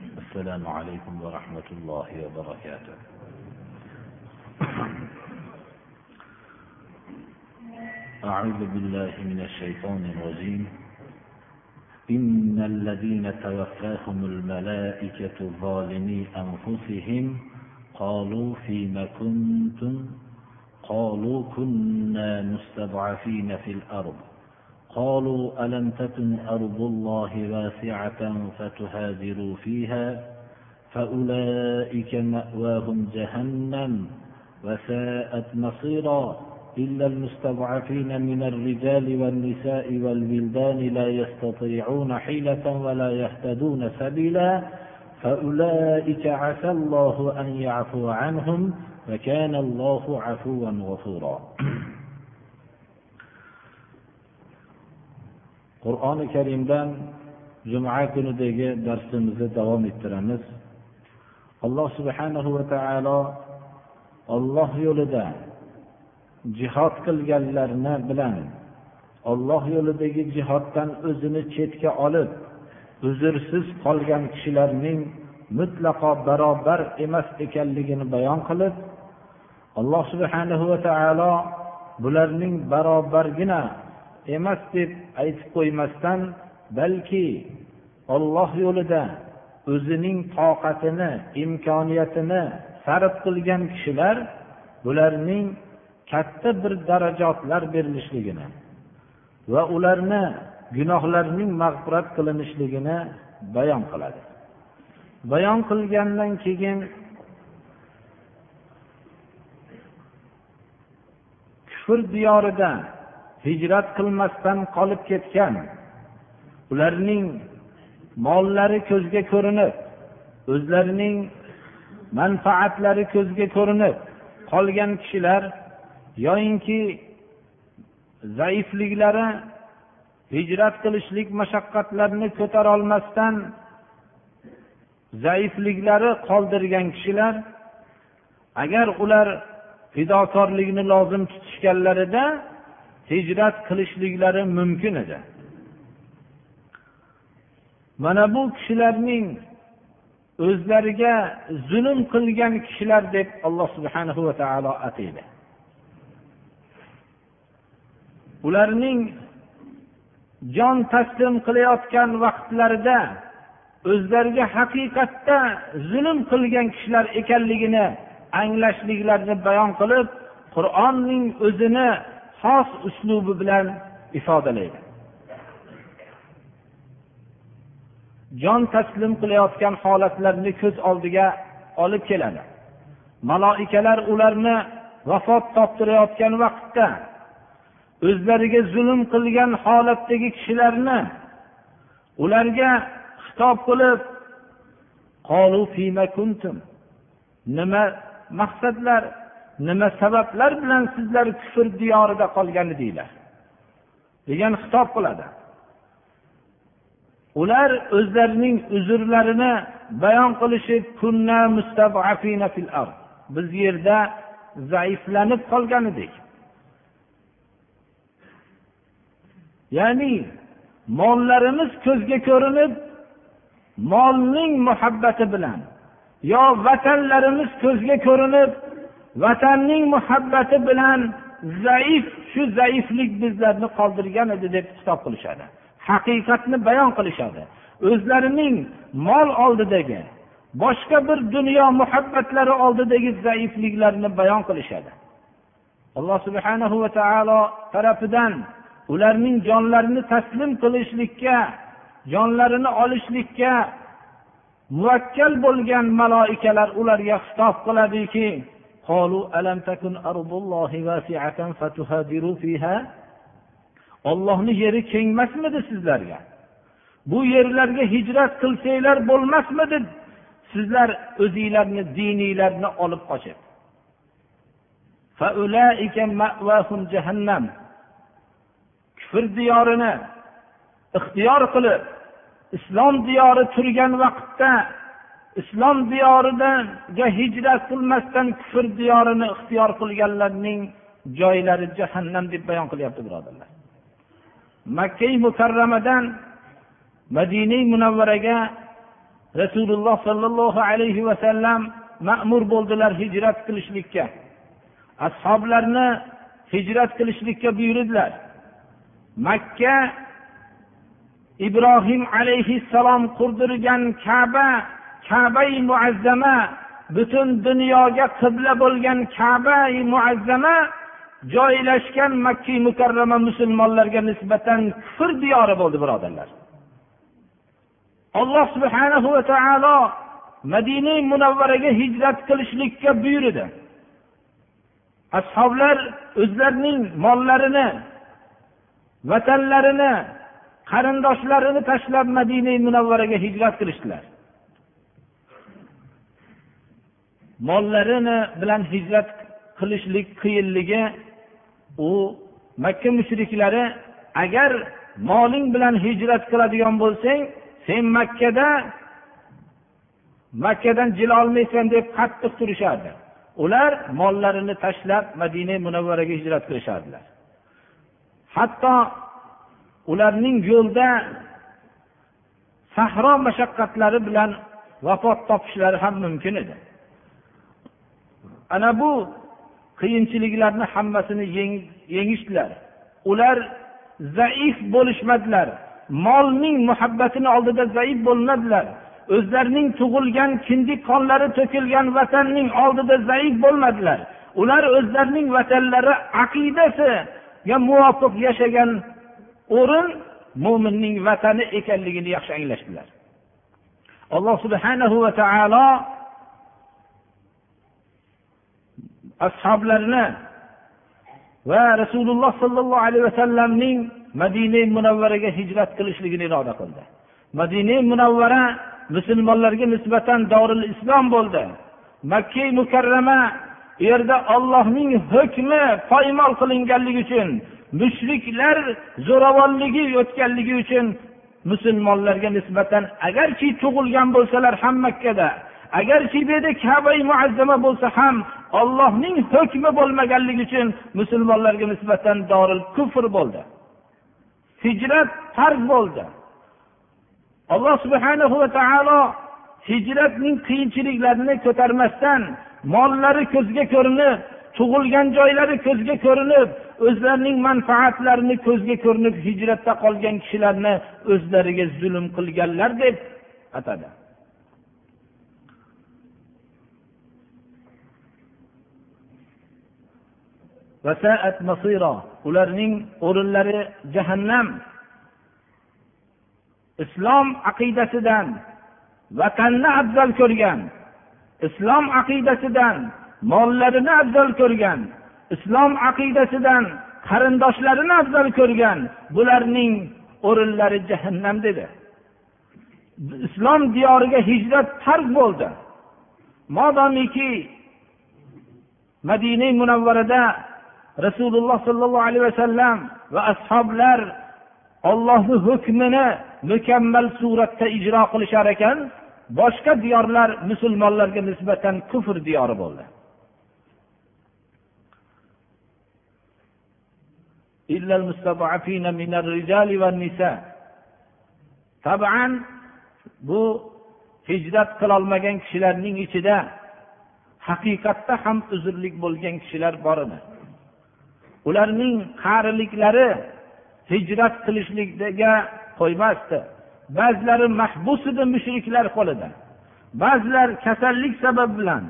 السلام عليكم ورحمة الله وبركاته. أعوذ بالله من الشيطان الرجيم. إن الذين توفاهم الملائكة ظالمي أنفسهم قالوا فيم كنتم؟ قالوا كنا مستضعفين في الأرض. قالوا ألم تكن أرض الله واسعة فتهاجروا فيها فأولئك مأواهم جهنم وساءت مصيرا إلا المستضعفين من الرجال والنساء والولدان لا يستطيعون حيلة ولا يهتدون سبيلا فأولئك عسى الله أن يعفو عنهم وكان الله عفوا غفورا. Qur'oni karimdan juma kunidagi darsimizni davom ettiramiz. Alloh subhanahu va taolo olloh yo'lida jihod qilganlarni bilan olloh yo'lidagi jihoddan o'zini chetga olib uzrsiz qolgan kishilarning mutlaqo barobar emas ekanligini bayon qilib alloh subhanahu va taolo bularning barobargina emas deb aytib qo'ymasdan balki olloh yo'lida o'zining toqatini imkoniyatini sarf qilgan kishilar bularning katta bir darajotlar berilishligini va ularni gunohlarining mag'firat qilinishligini bayon qiladi. Bayon qilgandan keyin kufr diyorida hijrat qilmasdan qolib ketgan. Ularning mollari ko'zga ko'rinib o'zlarining manfaatlari ko'zga ko'rinib qolgan kishilar yoyinki zaifliklari hijrat qilishlik mashaqqatlarini ko'tarolmasdan zaifliklari qoldirgan kishilar agar ular fidokorlikni lozim tutishganlarida hijrat qilishliklari mumkin edi. Mana bu kishilarning o'zlariga zulm qilgan kishilar deb alloh subhanahu va taolo ataydi. Ularning jon taslim qilayotgan vaqtlarida o'zlariga haqiqatda zulm qilgan kishilar ekanligini anglashliklarini bayon qilib qur'onning o'zini xos uslubi bilan ifodalaydi. Jon taslim qilayotgan holatlarni ko'z oldiga olib keladi. Maloikalar ularni vafot toptirayotgan vaqtda o'zlariga zulm qilgan holatdagi kishilarni ularga xitob qilib nima maqsadlar? Nima sabablar bilan sizlar kufr diyorida qolgan edinglar degan xitob qiladi. Ular o'zlarining uzrlarini bayon qilishib biz yerda zaiflanib qolgan edik ya'ni mollarimiz ko'zga ko'rinib molning muhabbati bilan yo vatanlarimiz ko'zga ko'rinib vatanning muhabbati bilan zaif shu zaiflik bizlarni qoldirgan edi deb xitob qilishadi. Haqiqatni bayon qilishadi. O'zlarining mol oldidagi boshqa bir dunyo muhabbatlari oldidagi zaifliklarini bayon qilishadi. Alloh subhanahu va taolo tarafidan ularning jonlarini taslim qilishlikka jonlarini olishlikka muvakkal bo'lgan maloikalar ularga xitob qiladiki ollohni yeri kengmasmidi sizlarga. Bu yerlarga hijrat qilsanglar bo'lmasmidi? Sizlar o'zinglarni dininglarni olib qochib. Kufr diyorini ixtiyor qilib islom diyori turgan vaqtda islom diyoriga hijrat qilmasdan kufr diyorini ixtiyor qilganlarning joylari jahannam deb bayon qilyapti birodarlar. Makkai mukarramadan madina munavvaraga rasululloh sollallohu alayhi vasallam ma'mur bo'ldilar hijrat qilishlikka. Ashoblarni hijrat qilishlikka buyurdilar. Makka ibrohim alayhissalom qurdirgan kaba kabai muazzama butun dunyoga qibla bo'lgan kabai muazzama joylashgan makki mukarrama musulmonlarga nisbatan kufr diyori bo'ldi birodarlar. Alloh subhanahu va taolo madina munavvaraga hijrat qilishlikka buyurdi. Ashoblar o'zlarining mollarini vatanlarini qarindoshlarini tashlab madina munavvaraga hijrat qilishdilar. Mollarini bilan hijrat qilishlik qiyinligi u makka mushriklari agar moling bilan hijrat qiladigan bo'lsang sen makkada makkadan jilolmaysan deb qattiq turishardi. Ular mollarini tashlab madina munavvaraga hijrat qilishardilar. Hatto ularning yo'lda sahro mashaqqatlari bilan vafot topishlari ham mumkin edi. Ana bu qiyinchiliklarni hammasini yengishdilar. Ular zaif bo'lishmadilar. Molning muhabbatini oldida zaif bo'lmadilar o'zlarining tug'ilgan kindik qonlari to'kilgan vatanning oldida zaif bo'lmadilar. Ular o'zlarining vatanlari aqidasiga muvofiq yashagan o'rin mo'minning vatani ekanligini yaxshi anglashdilar. Alloh subhanahu va taolo ashoblarini va rasululloh sollallohu alayhi vasallamning madina munavvaraga hijrat qilishligini iroda qildi. Madina munavvara musulmonlarga nisbatan doril islom bo'ldi. Makka mukarrama u yerda ollohning hukmi poymol qilinganligi uchun mushriklar zo'ravonligi o'tganligi uchun musulmonlarga nisbatan agarki tug'ilgan bo'lsalar ham makkada agarki bu yerda kabai muazzama bo'lsa ham ollohning hukmi bo'lmaganligi uchun musulmonlarga nisbatan doril kufr bo'ldi. Hijrat farz bo'ldi. Alloh subhanahu va taolo hijratning qiyinchiliklarini ko'tarmasdan mollari ko'zga ko'rinib tug'ilgan joylari ko'zga ko'rinib o'zlarining manfaatlarini ko'zga ko'rinib hijratda qolgan kishilarni o'zlariga zulm qilganlar deb atadi. Ularning o'rinlari jahannam. Islom aqidasidan vatanni afzal ko'rgan? Islom aqidasidan mollarini afzal ko'rgan islom aqidasidan qarindoshlarini afzal ko'rgan bularning o'rinlari jahannam dedi. Islom diyoriga hijrat farz bo'ldi. Modomiki madina munavvarada rasululloh sollallohu alayhi vasallam va ashoblar ollohni hukmini mukammal suratda ijro qilishar ekan boshqa diyorlar musulmonlarga nisbatan kufr diyori bo'ldi. Taban bu hijrat qilolmagan kishilarning ichida haqiqatda ham uzrlik bo'lgan kishilar bor edi. Ularning qariliklari hijrat qilishlikga qo'ymasdi. Ba'zilari mahbus edi mushriklar qo'lida. Ba'zilar kasallik sabab bilan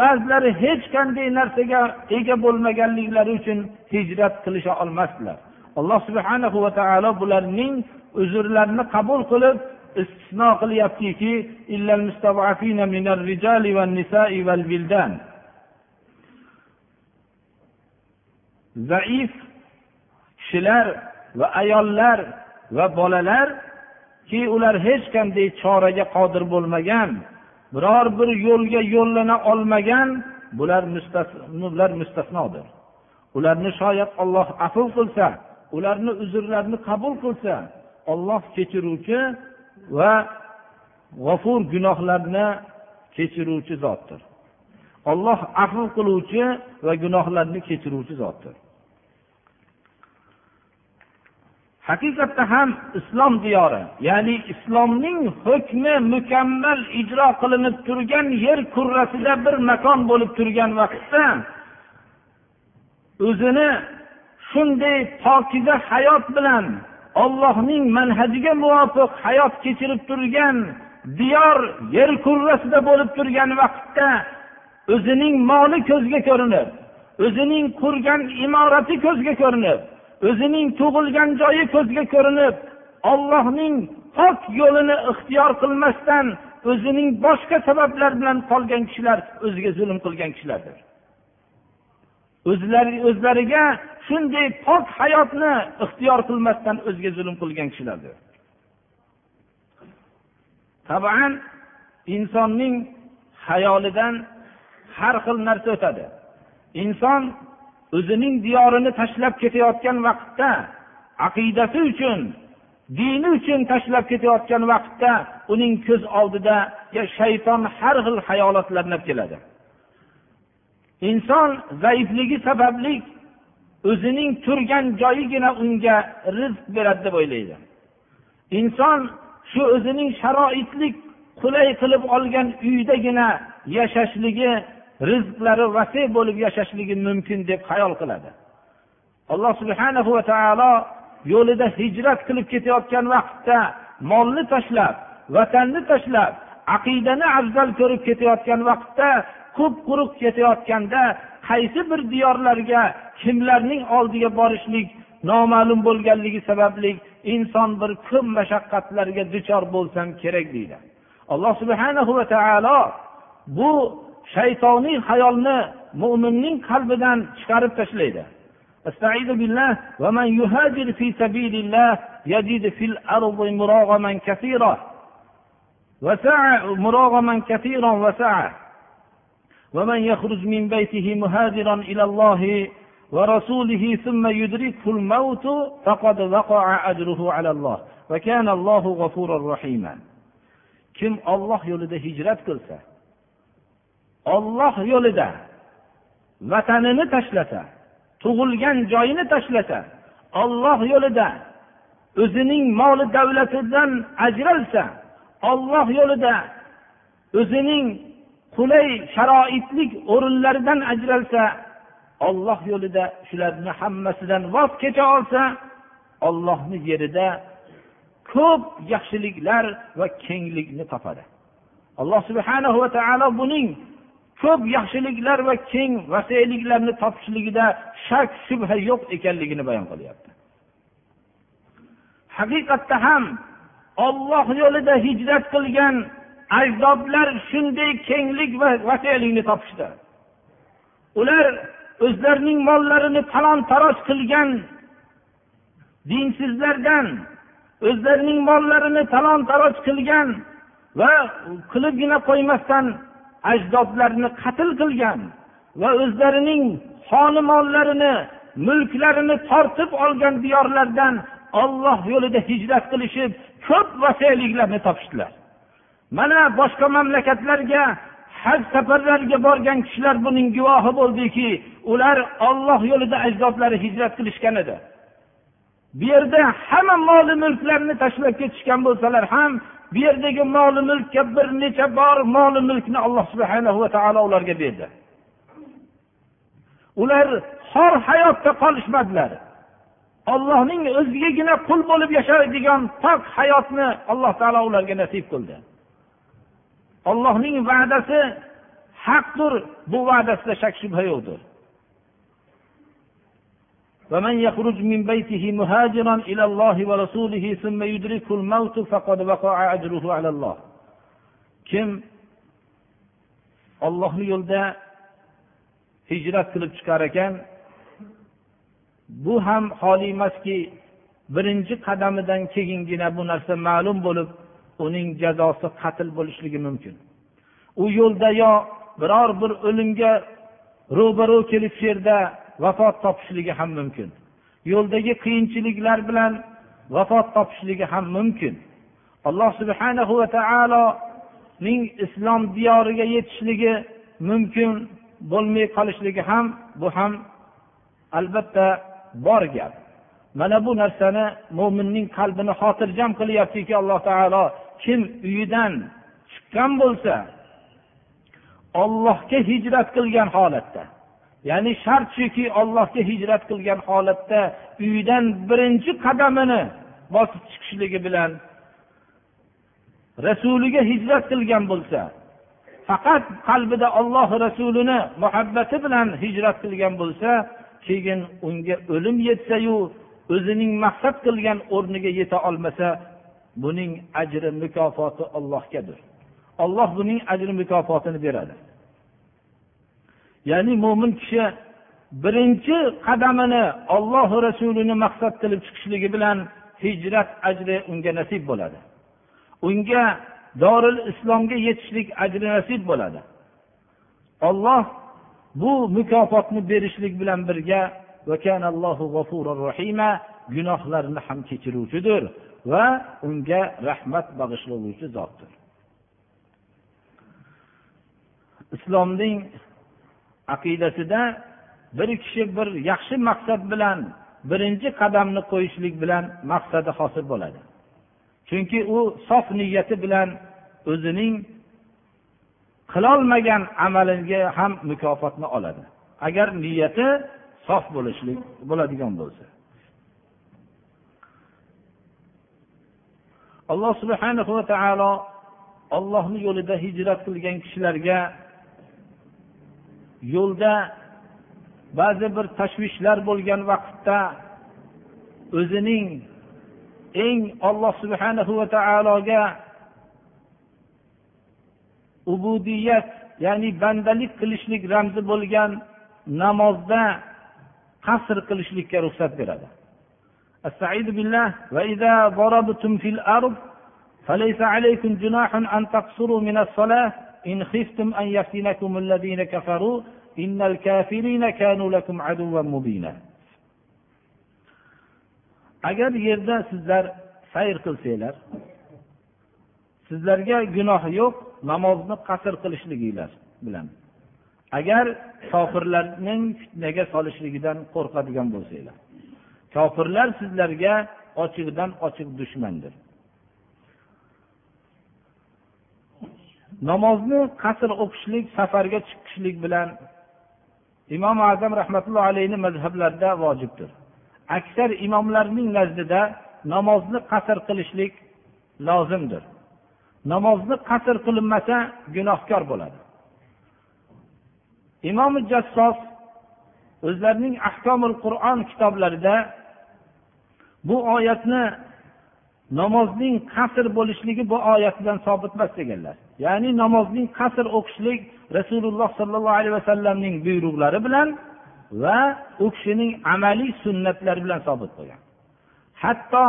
ba'zilari hech qanday narsaga ega bo'lmaganliklari uchun hijrat qilisha olmasdilar. Alloh subhana va taolo bularning uzrlarini qabul qilib istisno qilyaptiki zaif kishilar va ayollar va bolalarki ular hech qanday choraga qodir bo'lmagan biror bir yo'lga yo'llana olmagan bular bular mustasnodir. Ularni shoyat olloh afv qilsa ularni uzrlarini qabul qilsa olloh kechiruvchi va g'ofur gunohlarni kechiruvchi zotdir. Olloh afv qiluvchi va gunohlarni kechiruvchi zotdir. Haqiqatda ham islom diyori ya'ni islomning hukmi mukammal ijro qilinib turgan yer kurrasida bir makon bo'lib turgan vaqtda o'zini shunday pokiza hayot bilan ollohning manhajiga muvofiq hayot kechirib turgan diyor yer kurrasida bo'lib turgan vaqtda o'zining moli ko'zga ko'rinib o'zining qurgan imorati ko'zga ko'rinib o'zining tug'ilgan joyi ko'zga ko'rinib ollohning pok yo'lini ixtiyor qilmasdan o'zining boshqa sabablar bilan qolgan kishilar o'ziga zulm qilgan kishilardir. O'zlari o'zlariga shunday pok hayotni ixtiyor qilmasdan o'ziga zulm qilgan kishilardir. Taban insonning hayolidan har xil narsa o'tadi. Inson o'zining diyorini tashlab ketayotgan vaqtda aqidasi uchun dini uchun tashlab ketayotgan vaqtda uning ko'z oldida shayton har xil hayolotlarni olib keladi. Inson zaifligi sababli o'zining turgan joyigina unga rizq beradi deb o'ylaydi. Inson shu o'zining sharoitlik qulay qilib olgan uydagina yashashligi rizqlari vasiy bo'lib yashashligi mumkin deb xayol qiladi. Alloh subhana va taolo yo'lida hijrat qilib ketayotgan vaqtda molni tashlab vatanni tashlab aqidani afzal ko'rib ketayotgan vaqtda ko'p quruq ketayotganda qaysi bir diyorlarga kimlarning oldiga borishlik noma'lum bo'lganligi sababli inson bir ko'p mashaqqatlarga duchor bo'lsam kerak deydi. Alloh subhanahu va taolo bu shaytoniy hayolni mo'minning qalbidan chiqarib tashlaydi استعيذ بالله ومن يهاجر في سبيل الله يجد في الأرض مراغما كثيرا وسعة مراغما كثيرا وسعة ومن يخرج من بيته مهاجرا إلى الله ورسوله ثم يدركه الموت فقد وقع أجره على الله وكان الله غفورا رحيما kim olloh yo'lida hijrat qilsa olloh yo'lida vatanini tashlasa tug'ilgan joyini tashlasa olloh yo'lida o'zining moli davlatidan ajralsa olloh yo'lida o'zining qulay sharoitlik o'rinlaridan ajralsa olloh yo'lida shularni hammasidan voz kecha olsa ollohni yerida ko'p yaxshiliklar va kenglikni topadi. Alloh subhanahu va taolo buning ko'p yaxshiliklar va keng vasiyliklarni topishligida shak shubha yo'q ekanligini bayon qilyapti. Haqiqatda ham olloh yo'lida hijrat qilgan ajdodlar shunday kenglik va vasiylikni topishdi. Ular o'zlarining mollarini talon taroj qilgan dinsizlardan o'zlarining mollarini talon taroj qilgan va qilibgina qo'ymasdan ajdodlarini qatl qilgan va o'zlarining xoni mollarini mulklarini tortib olgan diyorlardan olloh yo'lida hijrat qilishib ko'p vasiyliklarni topishdilar. Mana boshqa mamlakatlarga haj safarlariga borgan kishilar buning guvohi bo'ldiki ular olloh yo'lida ajdodlari hijrat qilishgan edi. Bu yerda hamma moli mulklarni tashlab ketishgan bo'lsalar ham bu yerdagi moli mulkka bir necha bor moli mulkni alloh subhana va taolo ularga berdi. Ular xor hayotda qolishmadilar. Ollohning o'zigagina qul bo'lib yashaydigan pok hayotni alloh taolo ularga nasib qildi. Ollohning va'dasi haqdir bu va'dasida shak shubha yo'qdir. ومن يخرج من بيته مهاجرا إلى الله ورسوله ثم يدركه الموت فقد وقع أجره على الله kim ollohni yo'lida hijrat qilib chiqar ekan bu ham holi emaski birinchi qadamidan keyingina bu narsa ma'lum bo'lib uning jazosi qatl bo'lishligi mumkin u yo'lda yo biror bir o'limga ro'baro kelib shu yerda vafot topishligi ham mumkin. Yo'ldagi qiyinchiliklar bilan vafot topishligi ham mumkin. Alloh subhanahu va taoloning islom diyoriga yetishligi mumkin bo'lmay qolishligi ham bu ham albatta bor gap. Mana bu narsani mo'minning qalbini xotirjam qilyaptiki alloh taolo kim uyidan chiqqan bo'lsa ollohga hijrat qilgan holatda ya'ni shart shuki ollohga hijrat qilgan holatda uydan birinchi qadamini bosib chiqishligi bilan rasuliga hijrat qilgan bo'lsa faqat qalbida olloh rasulini muhabbati bilan hijrat qilgan bo'lsa keyin unga o'lim yetsayu o'zining maqsad qilgan o'rniga yeta olmasa buning ajri mukofoti ollohgadir olloh buning ajri mukofotini beradi. Ya'ni mo'min kishi birinchi qadamini ollohu rasulini maqsad qilib chiqishligi bilan hijrat ajri unga nasib bo'ladi. Unga doril islomga yetishlik ajri nasib bo'ladi. Olloh bu mukofotni berishlik bilan birga gunohlarni ham kechiruvchidir va unga rahmat bag'ishlovchi zotdir. Islomning aqidasida bir kishi bir yaxshi maqsad bilan birinchi qadamni qo'yishlik bilan maqsadi hosil bo'ladi. Chunki u sof niyati bilan o'zining qilolmagan amaliga ham mukofotni oladi. Agar niyati sof bo'lishlik bo'ladigan bo'lsa. Alloh subhana va taolo ollohni yo'lida hijrat qilgan kishilarga yo'lda ba'zi bir tashvishlar bo'lgan vaqtda o'zining eng olloh subhanahu va taologa ubudiyat ya'ni bandalik qilishlik ramzi bo'lgan namozda qasr qilishlikka ruxsat beradi استعيذ بالله وإذا ضربتم في الأرض فليس عليكم جناح أن تقصروا من الصلاة إن خفتم أن يفتنكم الذين كفروا إن الكافرين كانوا لكم عدوا مبينا agar yerda sizlar sayr qilsanglar sizlarga gunoh yo'q namozni qasr qilishliginglar bilan agar kofirlarning fitnaga solishligidan qo'rqadigan bo'lsanglar kofirlar sizlarga ochiqdan ochiq dushmandir namozni qasr o'qishlik safarga chiqishlik bilan imom azam rahmatulloh alayhi mazhablarida vojibdir. Aksar imomlarning nazdida namozni qasr qilishlik lozimdir. Namozni qasr qilinmasa gunohkor bo'ladi. Imom jassos o'zlarining ahkomil qur'on kitoblarida bu oyatni namozning qasr bo'lishligi bu oyat bilan sobitmas deganlar. Ya'ni namozning qasr o'qishlik rasululloh sollallohu alayhi vasallamning buyruqlari bilan va u kishining amaliy sunnatlari bilan sobit bo'lgan. Hatto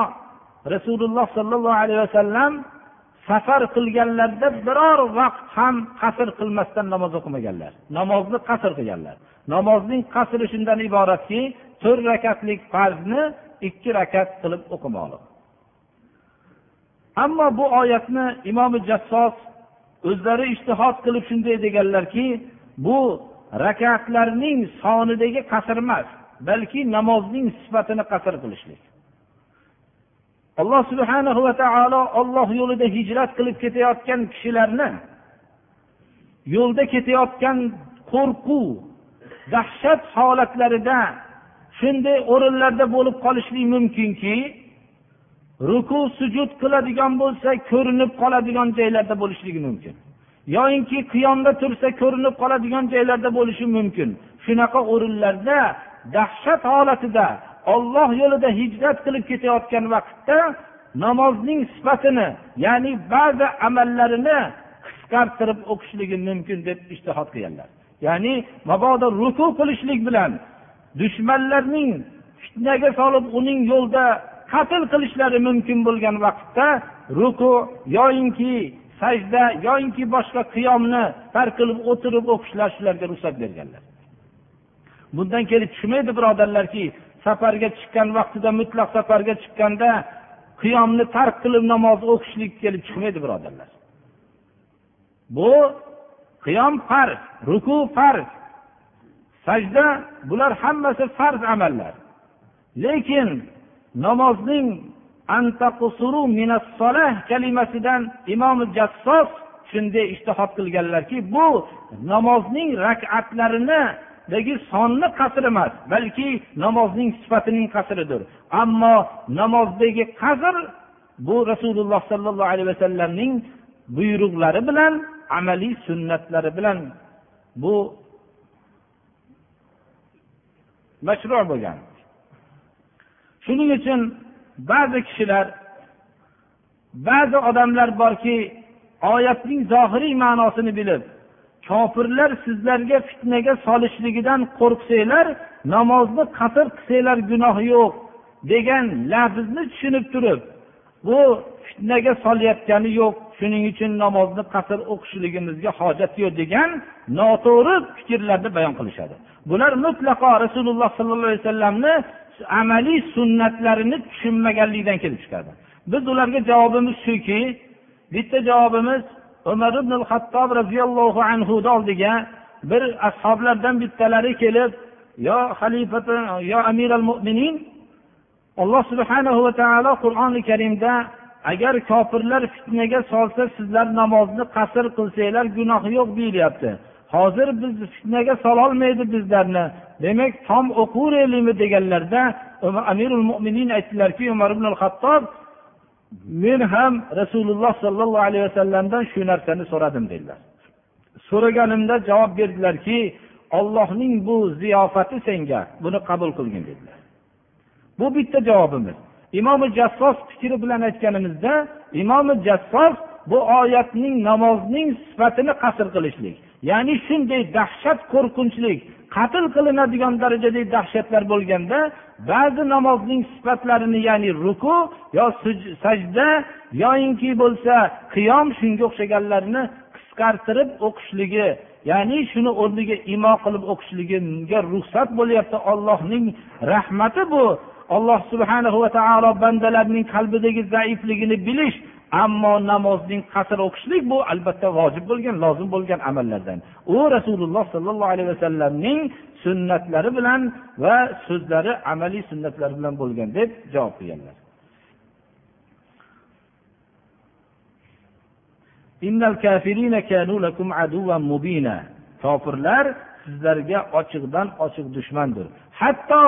rasululloh sollallohu alayhi vasallam safar qilganlarida biror vaqt ham qasr qilmasdan namoz o'qimaganlar namozni qasr qilganlar. Namozning qasri shundan iboratki to'rt rakatlik farzni ikki rakat qilib o'qimoqlik. Ammo bu oyatni imom jassos o'zlari ishtihod qilib shunday deganlarki bu rakatlarning sonidagi qasr emas balki namozning sifatini qasr qilishlik. Alloh subhana va taolo olloh yo'lida hijrat qilib ketayotgan kishilarni yo'lda ketayotgan qo'rquv dahshat holatlarida shunday o'rinlarda bo'lib qolishlik mumkinki ruku sujud qiladigan bo'lsa ko'rinib qoladigan joylarda bo'lishligi mumkin. Yoyinki qiyomda tursa ko'rinib qoladigan joylarda bo'lishi mumkin. Shunaqa o'rinlarda dahshat holatida olloh yo'lida hijrat qilib ketayotgan vaqtda namozning sifatini ya'ni ba'zi amallarini qisqartirib o'qishligi mumkin deb ishtihod qilganlar. Ya'ni mabodo ruku qilishlik bilan dushmanlarning fitnaga solib uning yo'lda qatl qilishlari mumkin bo'lgan vaqtda ruku yoyinki sajda yoyinki boshqa qiyomni tark qilib o'tirib o'qishlar shularga ruxsat berganlar. Bundan kelib tushmaydi birodarlarki safarga chiqqan vaqtida mutlaq safarga chiqqanda qiyomni tark qilib namoz o'qishlik kelib chiqmaydi birodarlar. Bu qiyom farz ruku farz. Sajda bular hammasi farz amallar. Lekin namozning kalimasidan imom jassos shunday ishtihod qilganlarki bu namozning rakatlarini sonni qasr emas balki namozning sifatining qasridir. Ammo namozdagi qasr bu rasululloh sollallohu alayhi vasallamning buyruqlari bilan amaliy sunnatlari bilan bu mashru bo'lgan. Shuning uchun ba'zi kishilar ba'zi odamlar borki oyatning zohiriy ma'nosini bilib kofirlar sizlarga fitnaga solishligidan qo'rqsanglar namozni qasr qilsanglar gunoh yo'q degan lafzni tushunib turib bu fitnaga solayotgani yo'q shuning uchun namozni qasr o'qishligimizga hojat yo'q degan noto'g'ri fikrlarni bayon qilishadi. Bular mutlaqo rasululloh sollallohu alayhi vasallamni amaliy sunnatlarini tushunmaganlikdan kelib chiqadi. Biz ularga javobimiz shuki bitta javobimiz umar ibn hattob roziyallohu anhuni oldiga bir ashoblardan bittalari kelib yo xalifati yo amir al mo'minin alloh subhanahu va taolo qur'oni karimda agar kofirlar fitnaga solsa sizlar namozni qasr qilsanglar gunohi yo'q deyilyapti. Hozir biz fitnaga sololmaydi bizlarni demak tom o'qiveraylikmi deganlarda amirul mo'minin aytdilarki umar ibn hattob men ham rasululloh sollallohu alayhi vasallamdan shu narsani so'radim dedilar. So'raganimda javob berdilarki ollohning bu ziyofati senga buni qabul qilgin dedilar. Bu bitta javobimiz. Imomi jassos fikri bilan aytganimizda imomi jassos bu oyatning namozning sifatini qasr qilishlik ya'ni shunday dahshat qo'rqinchlik qatl qilinadigan darajadagi dahshatlar bo'lganda ba'zi namozning sifatlarini ya'ni ruku yo sajda yoyinki bo'lsa qiyom shunga o'xshaganlarni qisqartirib o'qishligi ya'ni shuni o'rniga imo qilib o'qishligiga ruxsat bo'lyapti ollohning rahmati bu. Alloh subhanahu va taolo bandalarning qalbidagi zaifligini bilish ammo namozning qasr o'qishlik bu albatta vojib bo'lgan lozim bo'lgan amallardan. U rasululloh sollallohu alayhi vasallamning sunnatlari bilan va so'zlari amaliy sunnatlari bilan bo'lgan deb javob qilganlar. Kofirlar sizlarga ochiqdan ochiq dushmandir. Hatto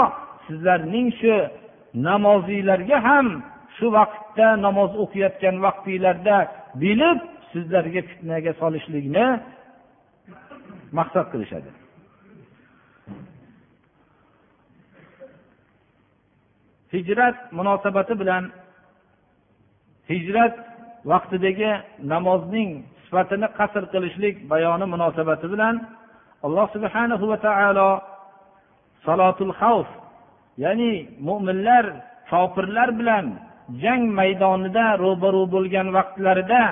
sizlarning shu namoziylarga ham shu vaqtda namoz o'qiyotgan vaqtinglarda bilib sizlarga fitnaga solishlikni maqsad qilishadi. Hijrat munosabati bilan hijrat vaqtidagi namozning sifatini qasr qilishlik bayoni munosabati bilan alloh subhanahu va taolo salotul xavf ya'ni mo'minlar kofirlar bilan jang maydonida ro'baru bo'lgan vaqtlarida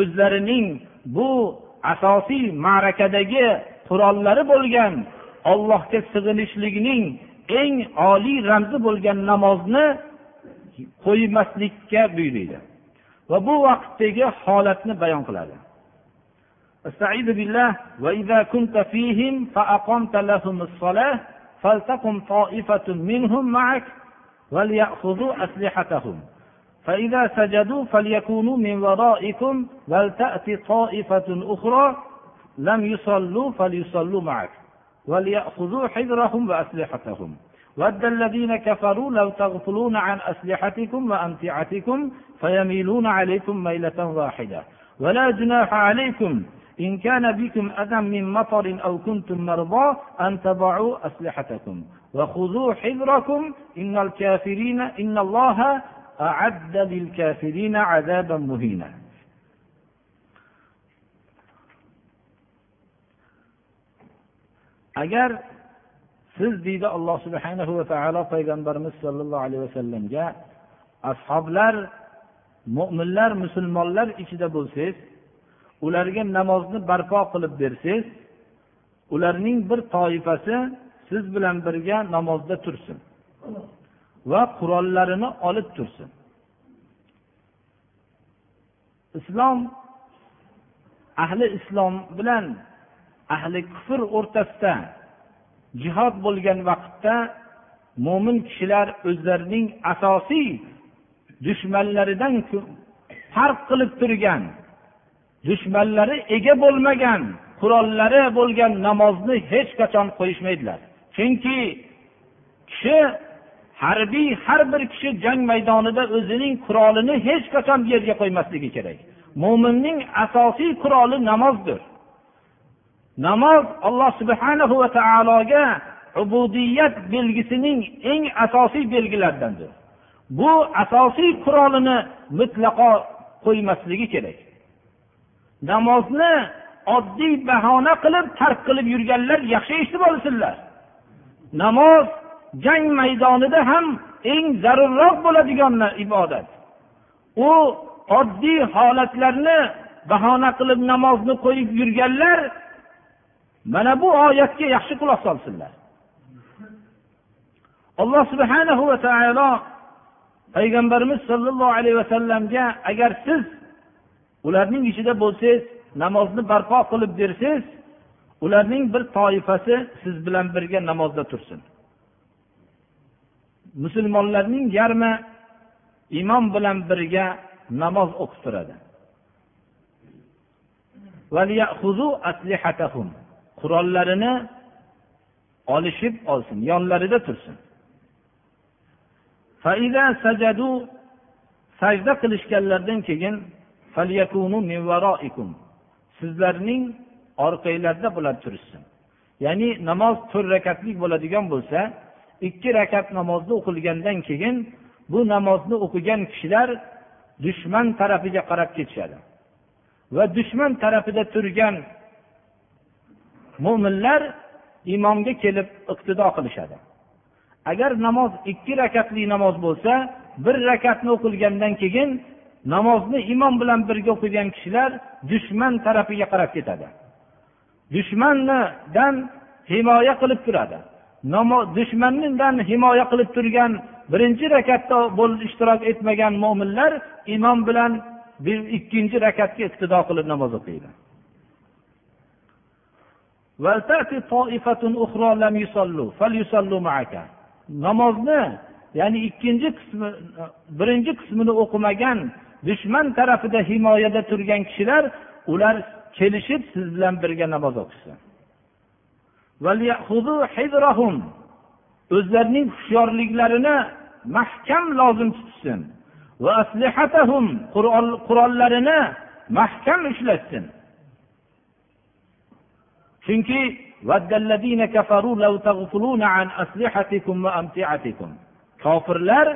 o'zlarining bu asosiy ma'rakadagi qurollari bo'lgan ollohga sig'inishlikning eng oliy ramzi bo'lgan namozni qo'ymaslikka buyuriydi va bu vaqtdagi holatni bayon qiladi استعيذ بالله وإذا كنت فيهم فأقمت لهم الصلاة فلتقم طائفة منهم معك وليأخذوا أسلحتهم. فإذا سجدوا فليكونوا من ورائكم ولتأتي طائفة أخرى لم يصلوا فليصلوا معك. وليأخذوا حذرهم وأسلحتهم. ود الذين كفروا لو تغفلون عن أسلحتكم وأمتعتكم فيميلون عليكم ميلة واحدة. ولا جناح عليكم إن كان بكم أذى من مطر أو كنتم مرضى أن تضعوا أسلحتكم وخذوا حذركم إن الكافرين إن الله أعد للكافرين عذابا مهينا agar siz deydi alloh subhanahu va taolo payg'ambarimiz sollallohu alayhi vasallamga ashoblar mo'minlar musulmonlar ichida bo'lsangiz ularga namozni barpo qilib bersangiz ularning bir toifasi siz bilan birga namozda tursin va qurollarini olib tursin. Islom ahli islom bilan ahli kufr o'rtasida jihod bo'lgan vaqtda mo'min kishilar o'zlarining asosiy dushmanlaridan farq qilib turgan dushmanlari ega bo'lmagan qurollari bo'lgan namozni hech qachon qo'yishmaydilar. Chunki kishi harbiy har bir kishi jang maydonida o'zining qurolini hech qachon yerga qo'ymasligi kerak. Mo'minning asosiy quroli namozdir. Namoz alloh subhanahu va taologa ubudiyat belgisining eng asosiy belgilaridandir. Bu asosiy qurolini mutlaqo qo'ymasligi kerak. Namozni oddiy bahona qilib tark qilib yurganlar yaxshi eshitib olsinlar. Namoz jang maydonida ham eng zarurroq bo'ladigan ibodat. U oddiy holatlarni bahona qilib namozni qo'yib yurganlar mana bu oyatga yaxshi quloq solsinlar. Alloh subhanahu va taolo payg'ambarimiz sollallohu alayhi vasallamga agar siz ularning ichida bo'lsangiz namozni barpo qilib bersangiz ularning bir toifasi siz bilan birga namozda tursin. Musulmonlarning yarmi imom bilan birga namoz o'qib turadi. Qurollarini olishib olsin yonlarida tursin. Sajda qilishganlaridan keyin sizlarning orqanglarda bular turishsin. Ya'ni namoz to'rt rakatlik bo'ladigan bo'lsa ikki rakat namozni o'qilgandan keyin bu namozni o'qigan kishilar dushman tarafiga qarab ketishadi. Va dushman tarafida turgan mo'minlar imomga kelib iqtido qilishadi. Agar namoz ikki rakatli namoz bo'lsa bir rakatni o'qilgandan keyin namozni imom bilan birga o'qigan kishilar dushman tarafiga qarab ketadi. Dushmandan himoya qilib turadi. Dushmandan himoya qilib turgan birinchi rakatda ishtirok etmagan mo'minlar imom bilan bir ikkinchi rakatga iqtido qilib namoz o'qiydi. Namozni ya'ni ikkinchi qismi birinchi qismini o'qimagan dushman tarafida himoyada turgan kishilar ular kelishib siz bilan birga namoz o'qishsin. O'zlarining hushyorliklarini mahkam lozim tutishsin. Qurollarini mahkam ushlashsin. Chunki kofirlar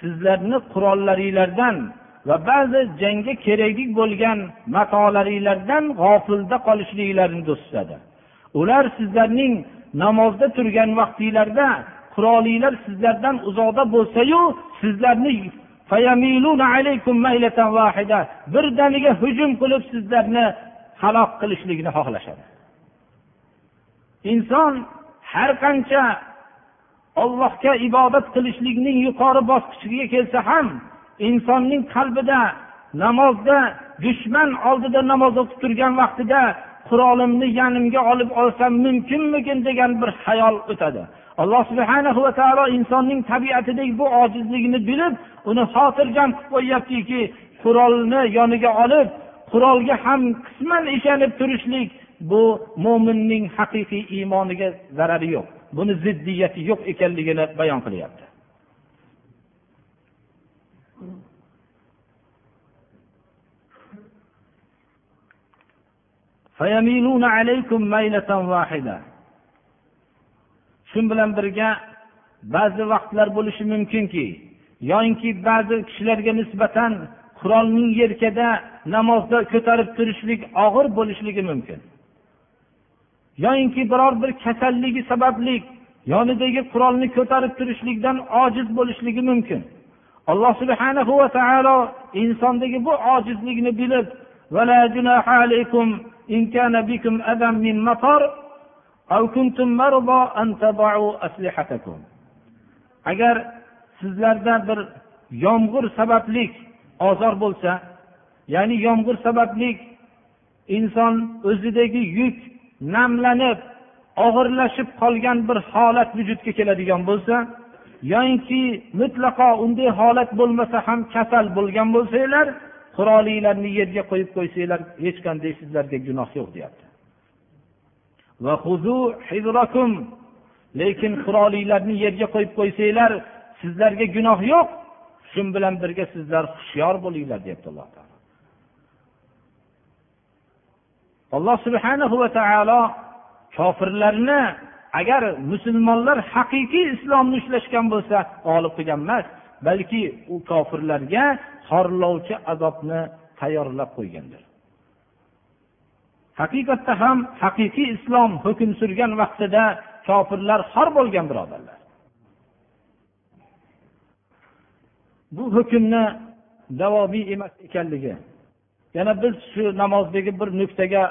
sizlarni qurollaringlardan va ba'zi jangga kerakli bo'lgan matolaringlardan g'ofilda qolishliklarini do'stadi. Ular sizlarning namozda turgan vaqtinglarda qurolinglar sizlardan uzoqda bo'lsayu sizlarni birdaniga hujum qilib sizlarni halok qilishlikni xohlashadi. Inson har qancha ollohga ibodat qilishlikning yuqori bosqichiga kelsa ham insonning qalbida namozda dushman oldida namoz o'qib turgan vaqtida qurolimni yanimga olib olsam mumkinmikin degan bir xayol o'tadi. Alloh subhana va taolo insonning tabiatidagi bu ojizligini bilib uni xotirjam qilib qo'yyaptiki qurolni yoniga olib qurolga ham qisman ishonib turishlik bu mo'minning haqiqiy iymoniga zarari yo'q. Buni ziddiyati yo'q ekanligini bayon qilyapti. shu bilan birga ba'zi vaqtlar bo'lishi mumkinki yoyinki ba'zi kishilarga nisbatan qurolning yelkada namozda ko'tarib turishlik og'ir bo'lishligi mumkin. Yoyinki biror bir kasalligi sababli yonidagi qurolni ko'tarib turishlikdan ojiz bo'lishligi mumkin. Alloh subhana va taolo insondagi bu ojizlikni bilib إن كان بكم أذى من مطر أو كنتم مرضى أن تضعوا أسلحتكم agar sizlarda bir yomg'ir sababli ozor bo'lsa ya'ni yomg'ir sababli inson o'zidagi yuk namlanib og'irlashib qolgan bir holat vujudga keladigan bo'lsa yoyinki mutlaqo unday holat bo'lmasa ham kasal bo'lgan bo'lsanglar qurolinglarni yerga qo'yib qo'ysanglar hech qanday sizlarga gunoh yo'q deyapti. Lekin qurolinglarni yerga qo'yib qo'ysanglar sizlarga gunoh yo'q shu bilan birga sizlar hushyor bo'linglar deyapti alloh taolo. Alloh subhanahu va taolo kofirlarni agar musulmonlar haqiqiy islomni ushlashgan bo'lsa g'olib qilgan emas balki u kofirlarga xorlovchi azobni tayyorlab qo'ygandir. Haqiqatda ham haqiqiy islom hukm surgan vaqtida kofirlar xor bo'lgan birodarlar. Bu hukmni davomiy emas ekanligi. Yana biz shu namozdagi bir nuqtaga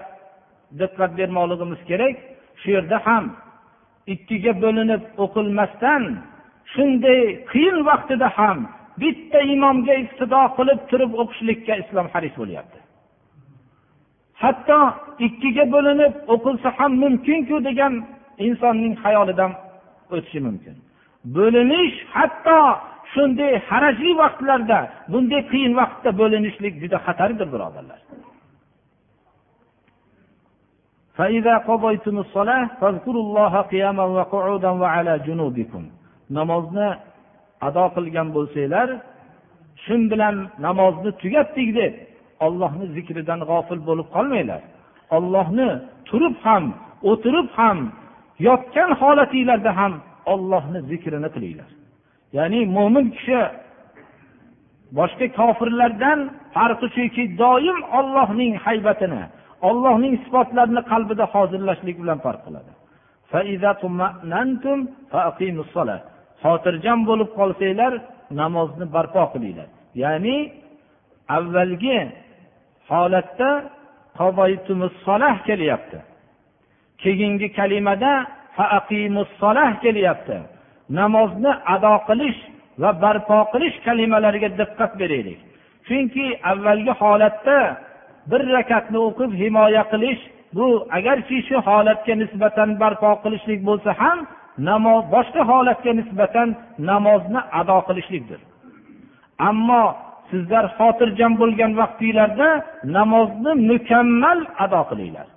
diqqat bermoqligimiz kerak. Shu yerda ham ikkiga bo'linib o'qilmasdan shunday qiyin vaqtida ham bitta imomga iqtido qilib turib o'qishlikka islom haris bo'lyapti. Hatto ikkiga bo'linib o'qilsa ham mumkinku degan insonning xayolidan o'tishi mumkin. Bo'linish hatto shunday harajli vaqtlarda bunday qiyin vaqtda bo'linishlik juda xatardir birodarlar. Namozni ado qilgan bo'lsanglar shu bilan namozni tugatdik deb ollohni zikridan g'ofil bo'lib qolmanglar. Ollohni turib ham o'tirib ham yotgan holatinglarda ham ollohni zikrini qilinglar. Ya'ni mo'min kishi boshqa kofirlardan farqi shuki doim ollohning haybatini ollohning sifatlarini qalbida hozirlashlik bilan farq qiladi. Xotirjam bo'lib qolsanglar namozni barpo qilinglar. Ya'ni avvalgi holatda kelyapti. Keyingi kalimada kelyapti. Namozni ado qilish va barpo qilish kalimalariga diqqat beraylik. Chunki avvalgi holatda bir rakatni o'qib himoya qilish bu agarki shu holatga nisbatan barpo qilishlik bo'lsa ham namoz boshqa holatga nisbatan namozni ado qilishlikdir. Ammo sizlar xotirjam bo'lgan vaqtinglarda namozni mukammal ado qilinglar.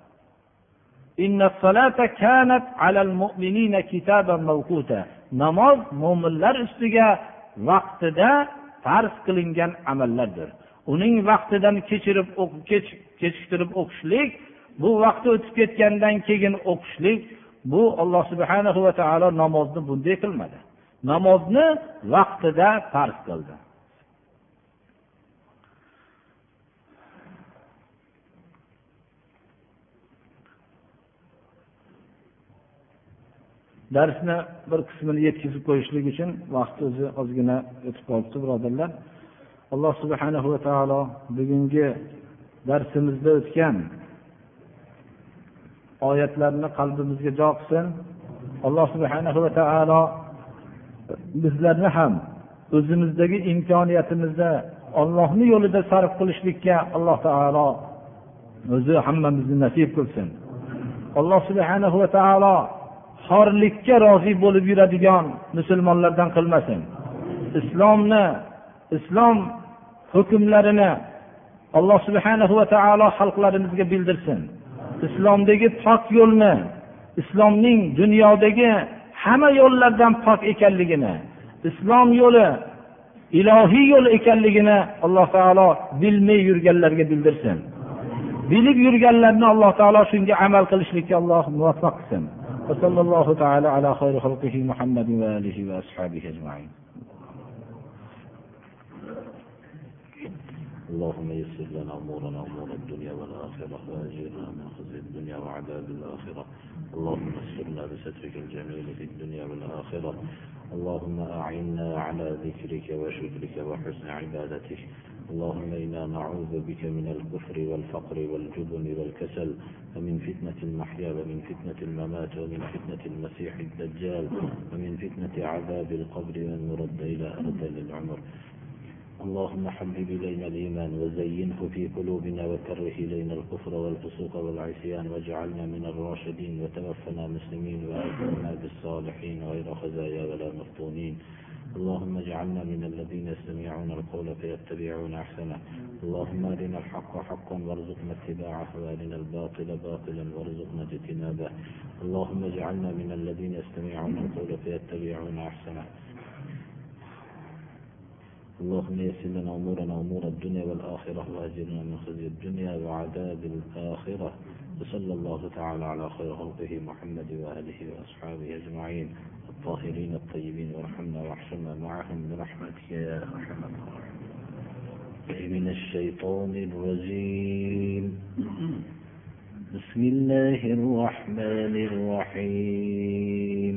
Namoz mo'minlar ustiga vaqtida farz qilingan amallardir. Uning vaqtidan kechirib kechiktirib o'qishlik bu vaqti o'tib ketgandan keyin o'qishlik bu alloh subhana va taolo namozni bunday qilmadi. Namozni vaqtida farz qildi. Darsni bir qismini yetkazib qo'yishlik uchun vaqt o'zi ozgina o'tib qolibdi birodarlar. Alloh subhanahu va taolo bugungi darsimizda o'tgan oyatlarni qalbimizga jo qilsin. Alloh subhana va taolo bizlarni ham o'zimizdagi imkoniyatimizni ollohni yo'lida sarf qilishlikka alloh taolo o'zi hammamizni nasib qilsin. Alloh subhanahu va taolo xorlikka rozi bo'lib yuradigan musulmonlardan qilmasin. Islomni islom hukmlarini alloh subhanahu va taolo xalqlarimizga bildirsin. islomdagi pok yo'lni islomning dunyodagi hamma yo'llardan pok ekanligini islom yo'li ilohiy yo'l ekanligini alloh taolo bilmay yurganlarga bildirsin bilib yurganlarni alloh taolo shunga amal qilishlikka alloh muvaffaq qilsin وصلى الله تعالى على خير خلقه محمد وآله وأصحابه أجمعين اللهم يسر لنا أمورنا أمور الدنيا والآخرة الآخرة وأجرنا من خزي الدنيا وعذاب الآخرة. اللهم استرنا بسترك الجميل في الدنيا والآخرة. اللهم أعنا على ذكرك وشكرك وحسن عبادتك. اللهم إنا نعوذ بك من الكفر والفقر والجبن والكسل ومن فتنة المحيا ومن فتنة الممات ومن فتنة المسيح الدجال ومن فتنة عذاب القبر ومن مرد إلى أرذل العمر. اللهم حبب إلينا الإيمان وزينه في قلوبنا وكره إلينا الكفر والفسوق والعصيان واجعلنا من الراشدين وتوفنا مسلمين وأكرمنا بالصالحين غير خزايا ولا مفتونين. اللهم اجعلنا من الذين يستمعون القول فيتبعون أحسنه. اللهم أرنا الحق حقا وارزقنا اتباعه وأرنا الباطل باطلا وارزقنا اجتنابه. اللهم اجعلنا من الذين يستمعون القول فيتبعون أحسنه. اللهم يسر لنا أمورنا امور الدنيا والآخرة واجرنا من خزي الدنيا وعذاب الآخرة وصلى الله تعالى على خير خلقه محمد وآله وأصحابه أجمعين الطاهرين الطيبين وارحمنا واحشرنا معهم برحمتك يا أرحم الراحمين. من الشيطان الرجيم. بسم الله الرحمن الرحيم.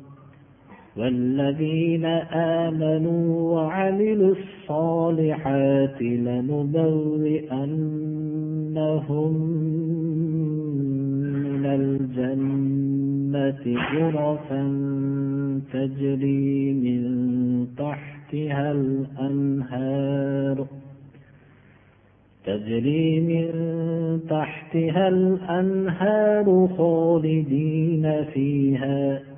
والذين آمنوا وعملوا الصالحات لنبوئنهم من الجنة غرفا تجري من تحتها الأنهار تجري من تحتها الأنهار خالدين فيها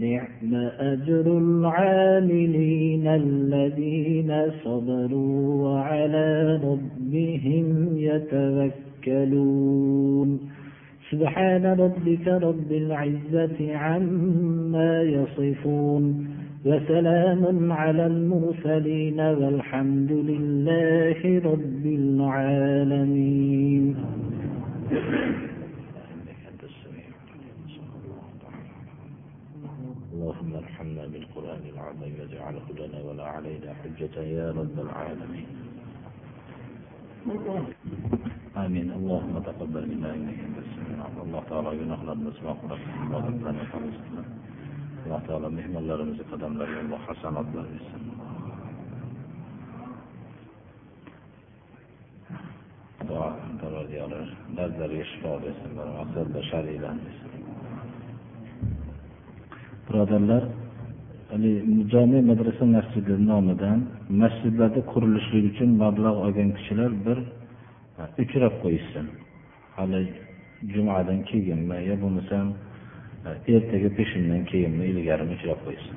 نعم أجر العاملين الذين صبروا وعلى ربهم يتوكلون. سبحان ربك رب العزة عما يصفون. وسلام على المرسلين والحمد لله رب العالمين. علينا حجة يا رب العالمين آمين اللهم تقبل منا إنك أنت السميع الله تعالى ينخلد نسمع قرآن الله تعالى mehmonlarimizni qadamlariga alloh hasanotlar bersin dardlariga shifo bersin maqsadda shariylar bersin birodarlar jome madrasa masjidi nomidan masjidlarda qurilishligi uchun mablag' olgan kishilar bir uchrab qo'yishsin. Hali jumadan keyinmi yo bo'lmasam ertaga peshindan keyinmi ilgarimi uchrab qo'yishsin.